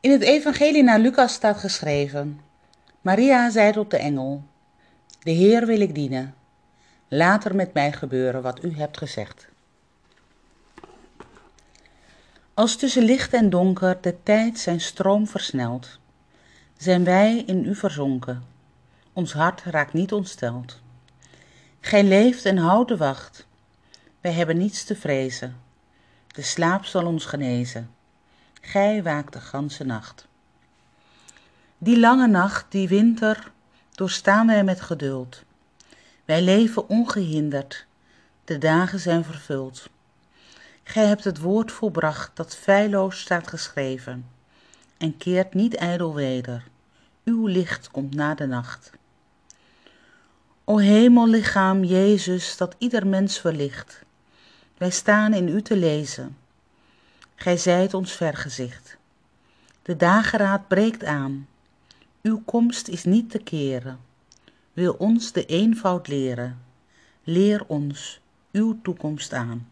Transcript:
In het evangelie naar Lucas staat geschreven: Maria zei tot de engel: De Heer wil ik dienen. Laat er met mij gebeuren wat u hebt gezegd. Als tussen licht en donker de tijd zijn stroom versnelt, zijn wij in u verzonken. Ons hart raakt niet ontsteld. Gij leeft en houdt de wacht. Wij hebben niets te vrezen. De slaap zal ons genezen. Gij waakt de ganse nacht. Die lange nacht, die winter, doorstaan wij met geduld. Wij leven ongehinderd, de dagen zijn vervuld. Gij hebt het woord volbracht dat feilloos staat geschreven, en keert niet ijdel weder. Uw licht komt na de nacht. O hemellichaam Jezus, dat ieder mens verlicht. Wij staan in u te lezen. Gij zijt ons vergezicht. De dageraad breekt aan. Uw komst is niet te keren. Wil ons de eenvoud leren. Leer ons uw toekomst aan.